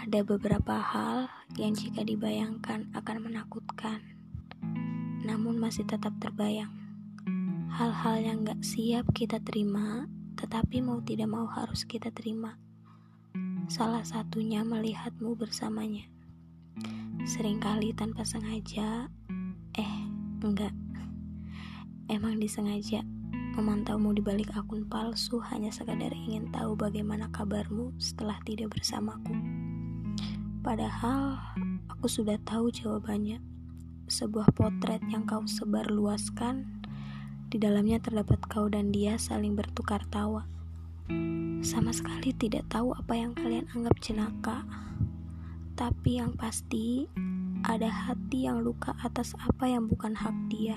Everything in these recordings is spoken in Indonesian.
Ada beberapa hal yang jika dibayangkan akan menakutkan, namun masih tetap terbayang. Hal-hal yang gak siap kita terima, tetapi mau tidak mau harus kita terima. Salah satunya melihatmu bersamanya. Seringkali tanpa sengaja, eh, enggak. Emang disengaja memantaumu di balik akun palsu hanya sekadar ingin tahu bagaimana kabarmu setelah tidak bersamaku. Padahal aku sudah tahu jawabannya. Sebuah potret yang kau sebar luaskan, di dalamnya terdapat kau dan dia saling bertukar tawa. Sama sekali tidak tahu apa yang kalian anggap celaka. Tapi yang pasti, ada hati yang luka atas apa yang bukan hak dia.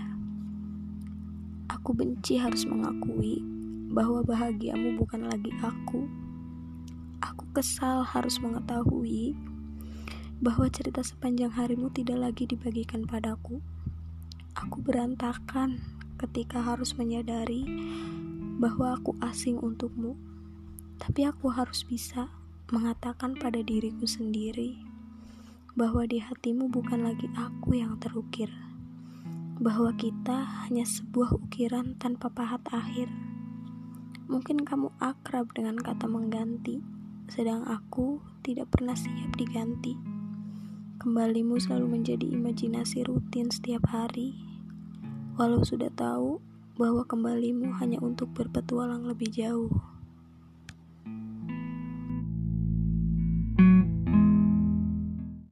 Aku benci harus mengakui bahwa bahagiamu bukan lagi aku. Aku kesal harus mengetahui bahwa cerita sepanjang harimu tidak lagi dibagikan padaku. Aku berantakan ketika harus menyadari bahwa aku asing untukmu, tapi aku harus bisa mengatakan pada diriku sendiri bahwa di hatimu bukan lagi aku yang terukir, bahwa kita hanya sebuah ukiran tanpa pahat akhir. Mungkin kamu akrab dengan kata mengganti, sedang aku tidak pernah siap diganti. Kembalimu selalu menjadi imajinasi rutin setiap hari, walau sudah tahu bahwa kembalimu hanya untuk berpetualang lebih jauh.